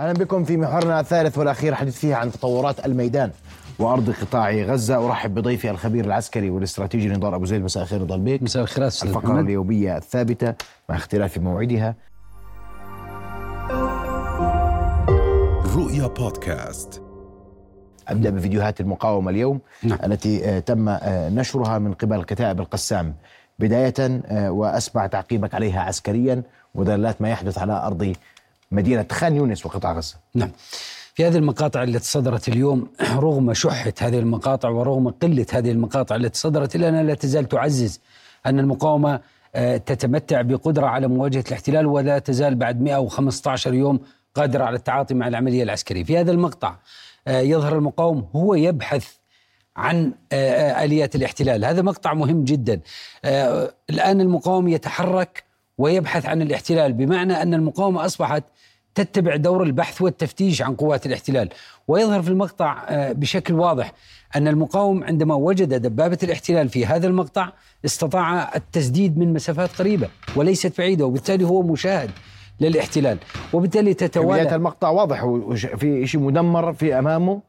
أهلا بكم في محورنا الثالث والأخير حديث فيها عن تطورات الميدان وأرض قطاع غزة. أرحب بضيفي الخبير العسكري والاستراتيجي نضال أبو زيد. مساء الخير نضال بيك مساء الخير الفقرة محمد. اليومية الثابتة مع اختلاف موعدها. رؤيا بودكاست. أبدأ بفيديوهات المقاومة اليوم نعم. التي آه، تم آه، نشرها من قبل كتائب القسام. بداية آه، وأسمع تعقيبك عليها عسكريا ودلالات ما يحدث على أرض مدينة خان يونس وقطاع غزة. نعم. في هذه المقاطع التي صدرت اليوم رغم شحة هذه المقاطع ورغم قلة هذه المقاطع التي صدرت إلا أنها لا تزال تعزز أن المقاومة آه، تتمتع بقدرة على مواجهة الاحتلال ولا تزال بعد 115 يوم قادرة على التعاطي مع العملية العسكرية. في هذا المقطع آه، يظهر المقاوم هو يبحث عن آه، آليات الاحتلال. هذا مقطع مهم جدا. الآن المقاوم يتحرك ويبحث عن الاحتلال بمعنى أن المقاومة أصبحت تتبع دور البحث والتفتيش عن قوات الاحتلال. ويظهر في المقطع آه، بشكل واضح أن المقاوم عندما وجد دبابة الاحتلال في هذا المقطع استطاع التسديد من مسافات قريبة وليست بعيدة وبالتالي هو مشاهد للاحتلال. وبالتالي تتوالى المقطع واضح في شيء مدمر في أمامه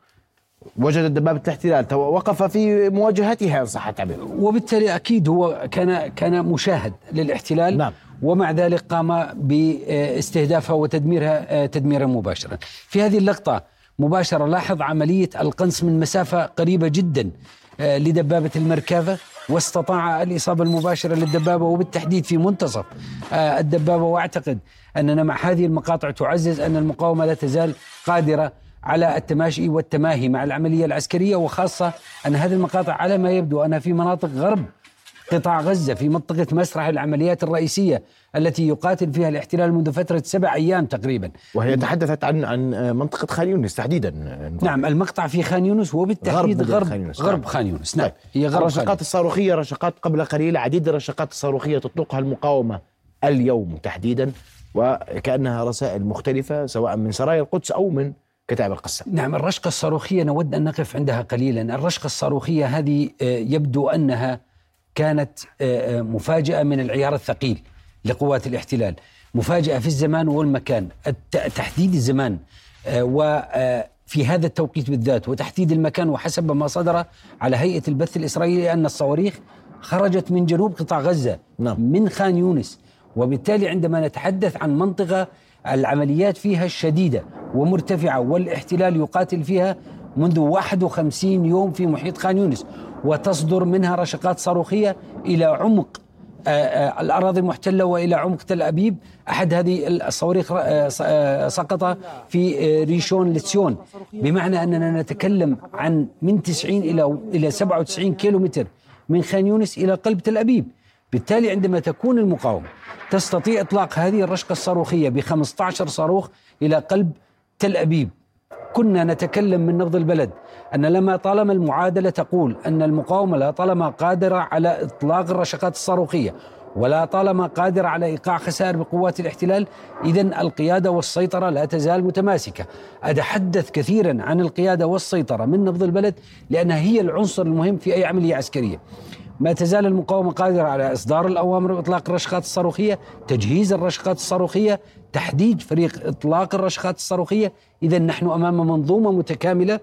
وجد دبابة الاحتلال وقف في مواجهتها إن صح التعبير وبالتالي أكيد هو كان كان مشاهد للاحتلال. نعم. ومع ذلك قام باستهدافها وتدميرها تدميرا مباشرا. في هذه اللقطة مباشرة لاحظ عملية القنص من مسافة قريبة جدا آه، لدبابة المركبه واستطاع الإصابة المباشرة للدبابة وبالتحديد في منتصف آه، الدبابة وأعتقد أننا مع هذه المقاطع تعزز أن المقاومة لا تزال قادرة على التماشي والتماهي مع العملية العسكرية وخاصة أن هذه المقاطع على ما يبدو أنها في مناطق غرب قطاع غزة في منطقة مسرح العمليات الرئيسية التي يقاتل فيها الاحتلال منذ فترة سبع أيام تقريبا وهي تحدثت عن عن منطقة خان يونس تحديدا نعم المقطع في خان يونس وبالتحديد غرب غرب خان يونس. غرب نعم. خان يونس نعم طيب. هي غرب الرشقات يونس. الصاروخية رشقات قبل قليل عديد الرشقات الصاروخية تطلقها المقاومة اليوم تحديدا وكأنها رسائل مختلفة سواء من سرايا القدس أو من كتائب القسام نعم الرشقة الصاروخية نود أن نقف عندها قليلا الرشقة الصاروخية هذه آه، يبدو أنها كانت آه، آه، مفاجأة من العيار الثقيل لقوات الاحتلال مفاجأة في الزمان والمكان تحديد الزمان وفي هذا التوقيت بالذات وتحديد المكان وحسب ما صدر على هيئة البث الإسرائيلي أن الصواريخ خرجت من جنوب قطاع غزة نعم. من خان يونس وبالتالي عندما نتحدث عن منطقة العمليات فيها شديدة ومرتفعة والاحتلال يقاتل فيها منذ 51 يوم في محيط خان يونس وتصدر منها رشقات صاروخية إلى عمق آه، آه، الأراضي المحتلة وإلى عمق تل أبيب. أحد هذه الصواريخ آه، سقط في ريشون لتسيون. بمعنى أننا نتكلم عن من 90 إلى إلى 97 كيلومتر من خان يونس إلى قلب تل أبيب. بالتالي عندما تكون المقاومة تستطيع إطلاق هذه الرشقة الصاروخية ب 15 صاروخ إلى قلب تل أبيب. كنا نتكلم من نبض البلد أن لما طالما المعادلة تقول أن المقاومة لا طالما قادرة على إطلاق الرشقات الصاروخية ولا طالما قادرة على إيقاع خسائر بقوات الاحتلال إذا القيادة والسيطرة لا تزال متماسكة. أتحدث كثيرا عن القيادة والسيطرة من نبض البلد لأنها هي العنصر المهم في أي عملية عسكرية. ما تزال المقاومة قادرة على إصدار الأوامر بإطلاق الرشقات الصاروخية تجهيز الرشقات الصاروخية تحديد فريق إطلاق الرشقات الصاروخية. إذا نحن أمام منظومة متكاملة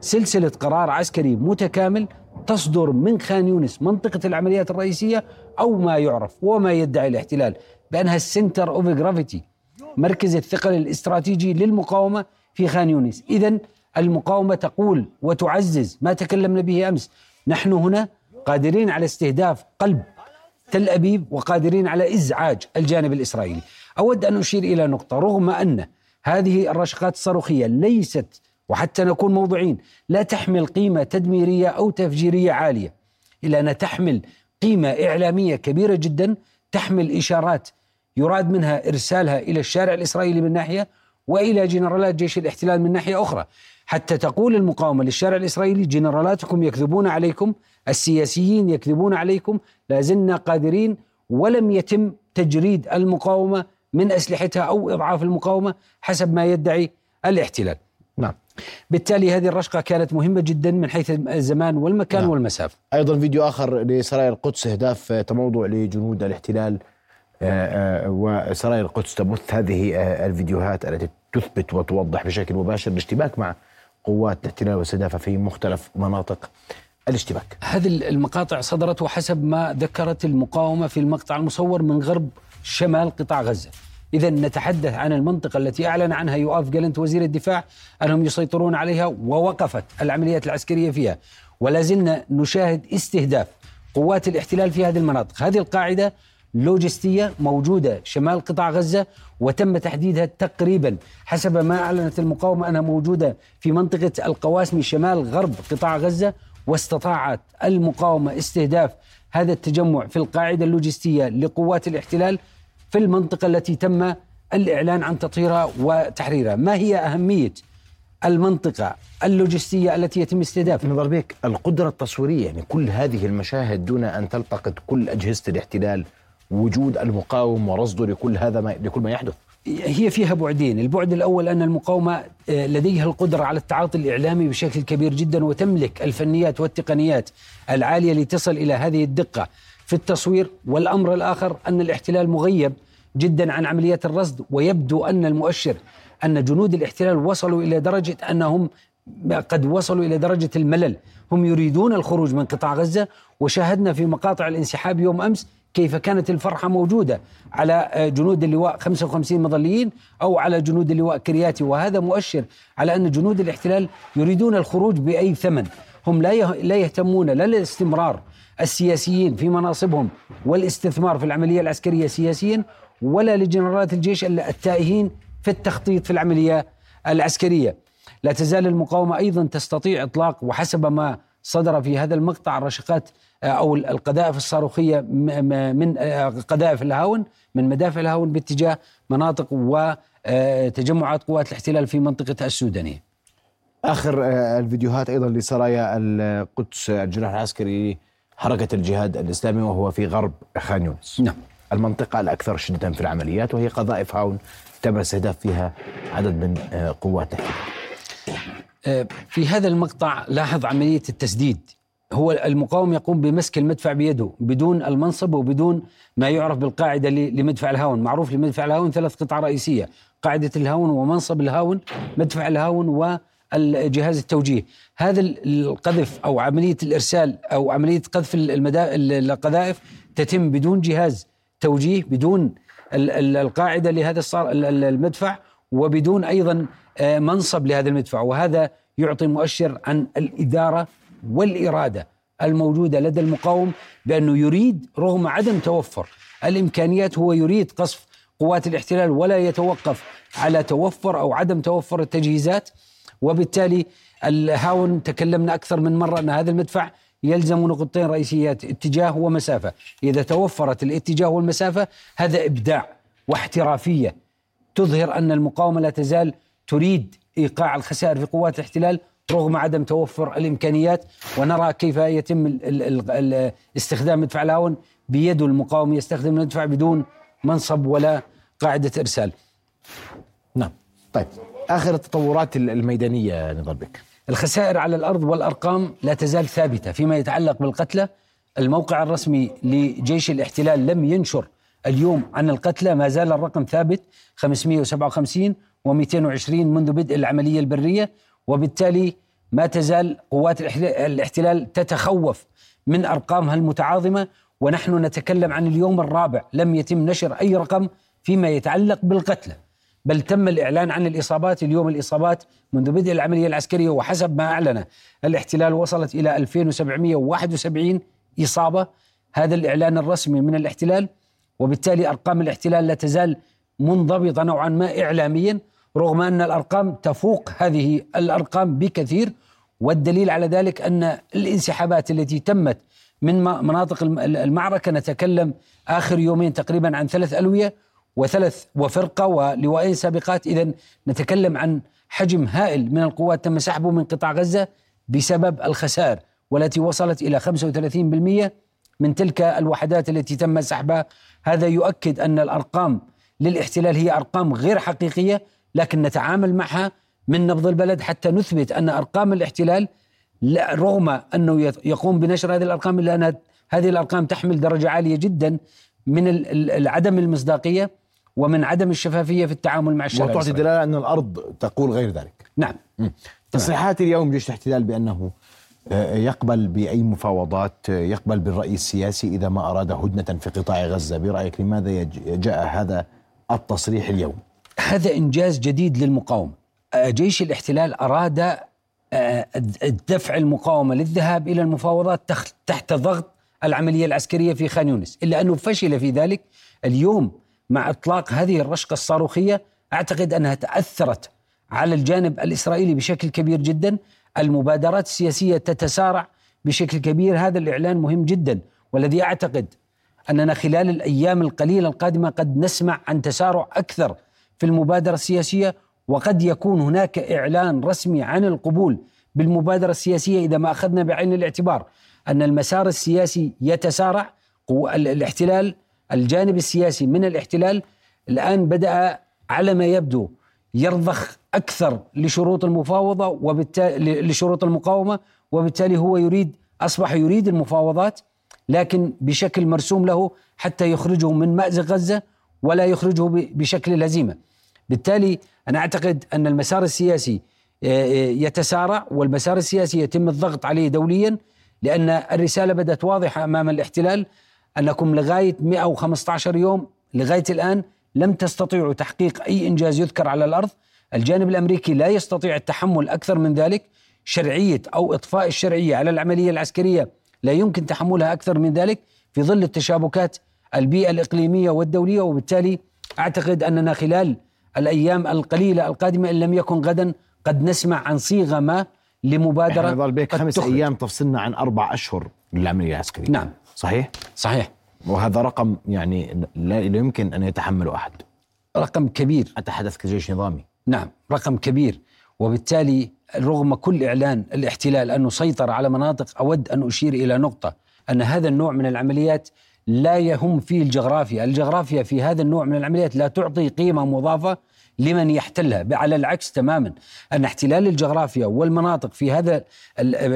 سلسلة قرار عسكري متكامل تصدر من خان يونس منطقة العمليات الرئيسية أو ما يعرف وما يدعي الاحتلال بأنها ال center of gravity مركز الثقل الاستراتيجي للمقاومة في خان يونس. إذا المقاومة تقول وتعزز ما تكلمنا به أمس. نحن هنا قادرين على استهداف قلب تل أبيب وقادرين على إزعاج الجانب الإسرائيلي. أود أن أشير إلى نقطة رغم أن هذه الرشقات الصاروخية ليست وحتى نكون موضوعين لا تحمل قيمة تدميرية أو تفجيرية عالية. إلا أنها تحمل قيمة إعلامية كبيرة جدا تحمل إشارات يراد منها إرسالها إلى الشارع الإسرائيلي من ناحية وإلى جنرالات جيش الاحتلال من ناحية أخرى. حتى تقول المقاومة للشارع الإسرائيلي جنرالاتكم يكذبون عليكم السياسيين يكذبون عليكم لازلنا قادرين ولم يتم تجريد المقاومة من أسلحتها أو إضعاف المقاومة حسب ما يدعي الاحتلال. نعم. بالتالي هذه الرشقة كانت مهمة جدا من حيث الزمان والمكان نعم. والمسافة أيضا فيديو آخر لسرايا القدس أهداف تموضع لجنود الاحتلال وسرايا القدس تبث هذه آه، الفيديوهات التي تثبت وتوضح بشكل مباشر الاشتباك مع قوات الاحتلال والاستهداف في مختلف مناطق الاشتباك. هذه المقاطع صدرت وحسب ما ذكرت المقاومة في المقطع المصور من غرب شمال قطاع غزة. إذا نتحدث عن المنطقة التي أعلن عنها يؤاف جالنت وزير الدفاع أنهم يسيطرون عليها ووقفت العمليات العسكرية فيها. ولا زلنا نشاهد استهداف قوات الاحتلال في هذه المناطق. هذه القاعدة لوجستية موجودة شمال قطاع غزة وتم تحديدها تقريبا حسب ما أعلنت المقاومة أنها موجودة في منطقة القواسمي شمال غرب قطاع غزة واستطاعت المقاومة استهداف هذا التجمع في القاعدة اللوجستية لقوات الاحتلال في المنطقة التي تم الإعلان عن تطهيرها وتحريرها. ما هي أهمية المنطقة اللوجستية التي يتم استهدافها؟ نظر بك القدرة التصويرية يعني كل هذه المشاهد دون أن تلتقط كل أجهزة الاحتلال وجود المقاوم ورصده لكل هذا ما لكل ما يحدث. هي فيها بعدين. البعد الأول أن المقاومة آه، لديها القدرة على التعاطي الإعلامي بشكل كبير جدا وتملك الفنيات والتقنيات العالية لتصل إلى هذه الدقة. في التصوير والأمر الآخر أن الاحتلال مغيب جدا عن عمليات الرصد ويبدو أن المؤشر أن جنود الاحتلال وصلوا إلى درجة أنهم قد وصلوا إلى درجة الملل. هم يريدون الخروج من قطاع غزة وشاهدنا في مقاطع الانسحاب يوم أمس كيف كانت الفرحة موجودة على جنود اللواء 55 مظليين أو على جنود اللواء كرياتي. وهذا مؤشر على أن جنود الاحتلال يريدون الخروج بأي ثمن. هم لا لا يهتمون لا لاستمرار السياسيين في مناصبهم والاستثمار في العملية العسكرية سياسيا ولا لجنرالات الجيش التائهين في التخطيط في العملية العسكرية. لا تزال المقاومة أيضا تستطيع إطلاق وحسب ما صدر في هذا المقطع الرشقات آه، أو القذائف الصاروخية من آه، قذائف الهاون من مدافع الهاون باتجاه مناطق وتجمعات قوات الاحتلال في منطقة السودانية. آخر آه، الفيديوهات أيضا لسرايا القدس الجناح العسكري حركة الجهاد الإسلامي وهو في غرب خان يونس. نعم. المنطقة الأكثر شدة في العمليات وهي قذائف هاون تم استهداف فيها عدد من قوات الاحتلال. آه، في هذا المقطع لاحظ عملية التسديد. هو المقاوم يقوم بمسك المدفع بيده بدون المنصب وبدون ما يعرف بالقاعدة لمدفع الهاون. معروف لمدفع الهاون ثلاث قطع رئيسية قاعدة الهاون ومنصب الهاون مدفع الهاون والجهاز التوجيه. هذا القذف أو عملية الإرسال أو عملية قذف القذائف تتم بدون جهاز توجيه بدون القاعدة لهذا المدفع وبدون أيضا آه، منصب لهذا المدفع. وهذا يعطي مؤشر عن الإدارة والإرادة الموجودة لدى المقاوم بأنه يريد رغم عدم توفر الإمكانيات هو يريد قصف قوات الاحتلال ولا يتوقف على توفر أو عدم توفر التجهيزات. وبالتالي الهاون تكلمنا أكثر من مرة أن هذا المدفع يلزم نقطتين رئيسيات اتجاه ومسافة. إذا توفرت الاتجاه والمسافة هذا إبداع واحترافية تظهر أن المقاومة لا تزال تريد إيقاع الخسائر في قوات الاحتلال رغم عدم توفر الإمكانيات ونرى كيف يتم استخدام مدفع الهاون بيد المقاوم يستخدم المدفع بدون منصب ولا قاعدة إرسال. نعم. طيب آخر التطورات الميدانية نضال بك. الخسائر على الأرض والأرقام لا تزال ثابتة فيما يتعلق بالقتلى الموقع الرسمي لجيش الاحتلال لم ينشر اليوم عن القتلى ما زال الرقم ثابت 557 و220 منذ بدء العملية البرية وبالتالي ما تزال قوات الاحتلال تتخوف من أرقامها المتعاظمة ونحن نتكلم عن اليوم الرابع. لم يتم نشر أي رقم فيما يتعلق بالقتلى. بل تم الإعلان عن الإصابات اليوم الإصابات منذ بدء العملية العسكرية وحسب ما أعلن الاحتلال وصلت إلى 2771 إصابة. هذا الإعلان الرسمي من الاحتلال وبالتالي أرقام الاحتلال لا تزال منضبطة نوعا ما إعلاميا رغم أن الأرقام تفوق هذه الأرقام بكثير. والدليل على ذلك أن الانسحابات التي تمت من مناطق المعركة نتكلم آخر يومين تقريبا عن ثلاث ألوية وثلاث وفرقة ولواءين سابقات. إذا نتكلم عن حجم هائل من القوات تم سحبه من قطاع غزة بسبب الخسائر والتي وصلت إلى 35% من تلك الوحدات التي تم سحبها. هذا يؤكد أن الأرقام للاحتلال هي أرقام غير حقيقية لكن نتعامل معها من نبض البلد حتى نثبت أن أرقام الاحتلال رغم أنه يقوم بنشر هذه الأرقام إلا أن هذه الأرقام تحمل درجة عالية جدا من ال- ال- عدم المصداقية ومن عدم الشفافية في التعامل مع الشارع وتعطي. دلاله أن الأرض تقول غير ذلك. نعم. تصريحات اليوم جيش الاحتلال بأنه آه، يقبل بأي مفاوضات آه، يقبل بالرأي السياسي إذا ما أراد هدنة في قطاع غزة. برأيك لماذا جاء هذا التصريح اليوم؟ هذا إنجاز جديد للمقاومة. آه، جيش الاحتلال أراد آه، دفع المقاومة للذهاب إلى المفاوضات تحت ضغط العملية العسكرية في خان يونس. إلا أنه فشل في ذلك اليوم مع إطلاق هذه الرشقة الصاروخية أعتقد أنها تأثرت على الجانب الإسرائيلي بشكل كبير جدا. المبادرات السياسية تتسارع بشكل كبير. هذا الإعلان مهم جدا والذي أعتقد أننا خلال الأيام القليلة القادمة قد نسمع عن تسارع أكثر في المبادرة السياسية وقد يكون هناك إعلان رسمي عن القبول بالمبادرة السياسية إذا ما أخذنا بعين الاعتبار أن المسار السياسي يتسارع. قو- ال- الاحتلال الجانب السياسي من الاحتلال الآن بدأ على ما يبدو يرضخ أكثر لشروط المفاوضة وبالتالي لشروط المقاومة وبالتالي هو يريد أصبح يريد المفاوضات لكن بشكل مرسوم له حتى يخرجه من مأزق غزة ولا يخرجه بشكل الهزيمة بالتالي أنا أعتقد أن المسار السياسي آه، آه، يتسارع والمسار السياسي يتم الضغط عليه دوليا لأن الرسالة بدأت واضحة أمام الاحتلال أنكم لغاية 115 يوم لغاية الآن لم تستطيعوا تحقيق أي إنجاز يذكر على الأرض. الجانب الأمريكي لا يستطيع التحمل أكثر من ذلك. شرعية أو إطفاء الشرعية على العملية العسكرية لا يمكن تحملها أكثر من ذلك في ظل التشابكات البيئة الإقليمية والدولية. وبالتالي أعتقد أننا خلال الأيام القليلة القادمة إن لم يكن غدا قد نسمع عن صيغة ما لمبادرة ظل بيك خمس تخرج. أيام تفصلنا عن أربع أشهر للعملية العسكرية. نعم. صحيح؟ صحيح. وهذا رقم يعني لا يمكن أن يتحمله أحد. رقم كبير. أتحدث كجيش نظامي. نعم رقم كبير. وبالتالي رغم كل إعلان الاحتلال انه سيطر على مناطق أود أن أشير إلى نقطة أن هذا النوع من العمليات لا يهم فيه الجغرافيا، الجغرافيا في هذا النوع من العمليات لا تعطي قيمة مضافة لمن يحتلها، على العكس تماما أن احتلال الجغرافيا والمناطق في هذا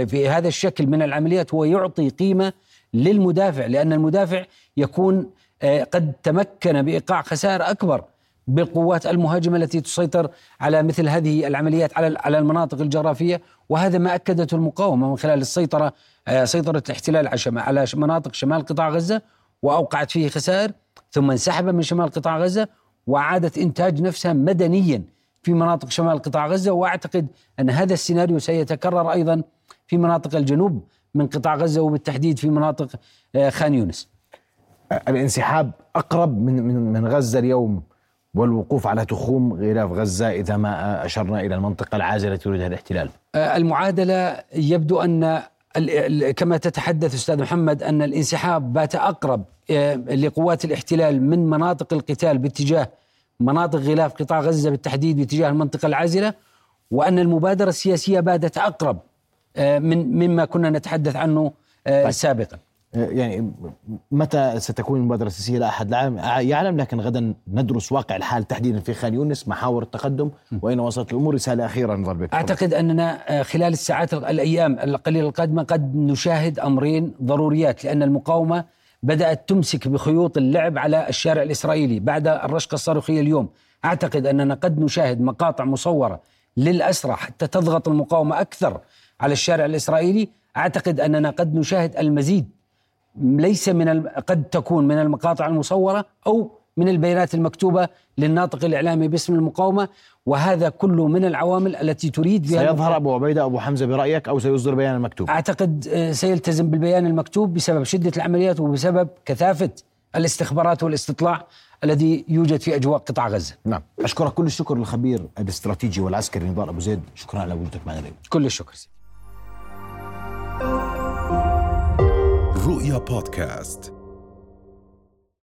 في هذا الشكل من العمليات هو يعطي قيمة للمدافع لأن المدافع يكون آه، قد تمكن بإيقاع خسائر أكبر بالقوات المهاجمة التي تسيطر على مثل هذه العمليات على على المناطق الجغرافية. وهذا ما أكدته المقاومة من خلال السيطرة آه، سيطرة الاحتلال على مناطق شمال قطاع غزة وأوقعت فيه خسائر ثم انسحب من شمال قطاع غزة واعادت إنتاج نفسها مدنيا في مناطق شمال قطاع غزة. وأعتقد أن هذا السيناريو سيتكرر أيضا في مناطق الجنوب من قطاع غزة وبالتحديد في مناطق آه، خان يونس. الانسحاب أقرب من من من غزة اليوم والوقوف على تخوم غلاف غزة إذا ما أشرنا إلى المنطقة العازلة التي يريدها الاحتلال آه، المعادلة يبدو ال- كما تتحدث أستاذ محمد أن الانسحاب بات أقرب آه، لقوات الاحتلال من مناطق القتال باتجاه مناطق غلاف قطاع غزة بالتحديد باتجاه المنطقة العازلة وأن المبادرة السياسية باتت أقرب آه، من مما كنا نتحدث عنه آه، سابقا. يعني متى ستكون المبادرة السياسية لا أحد يعلم- لكن غدا ندرس واقع الحال تحديدا في خان يونس محاور التقدم وأين وصلت الأمور. رسالة أخيرة نظر بك أعتقد أننا آه، خلال الساعات الأيام القليلة القادمة قد نشاهد أمرين ضروريات لأن المقاومة بدأت تمسك بخيوط اللعب على الشارع الإسرائيلي بعد الرشقة الصاروخية اليوم. أعتقد أننا قد نشاهد مقاطع مصورة للأسرى حتى تضغط المقاومة أكثر على الشارع الإسرائيلي أعتقد أننا قد نشاهد المزيد ليس من الم... قد تكون من المقاطع المصورة أو من البيانات المكتوبة للناطق الإعلامي باسم المقاومة وهذا كله من العوامل التي تريد بها سيظهر أبو عبيدة أبو حمزة برأيك أو سيصدر بيانا مكتوب أعتقد آه، سيلتزم بالبيان المكتوب بسبب شدة العمليات وبسبب كثافة الاستخبارات والاستطلاع الذي يوجد في أجواء قطاع غزة. نعم. أشكرك كل الشكر للخبير الاستراتيجي والعسكري نضال أبو زيد. شكرا على وجودك معنا اليوم. كل الشكر. رؤيا بودكاست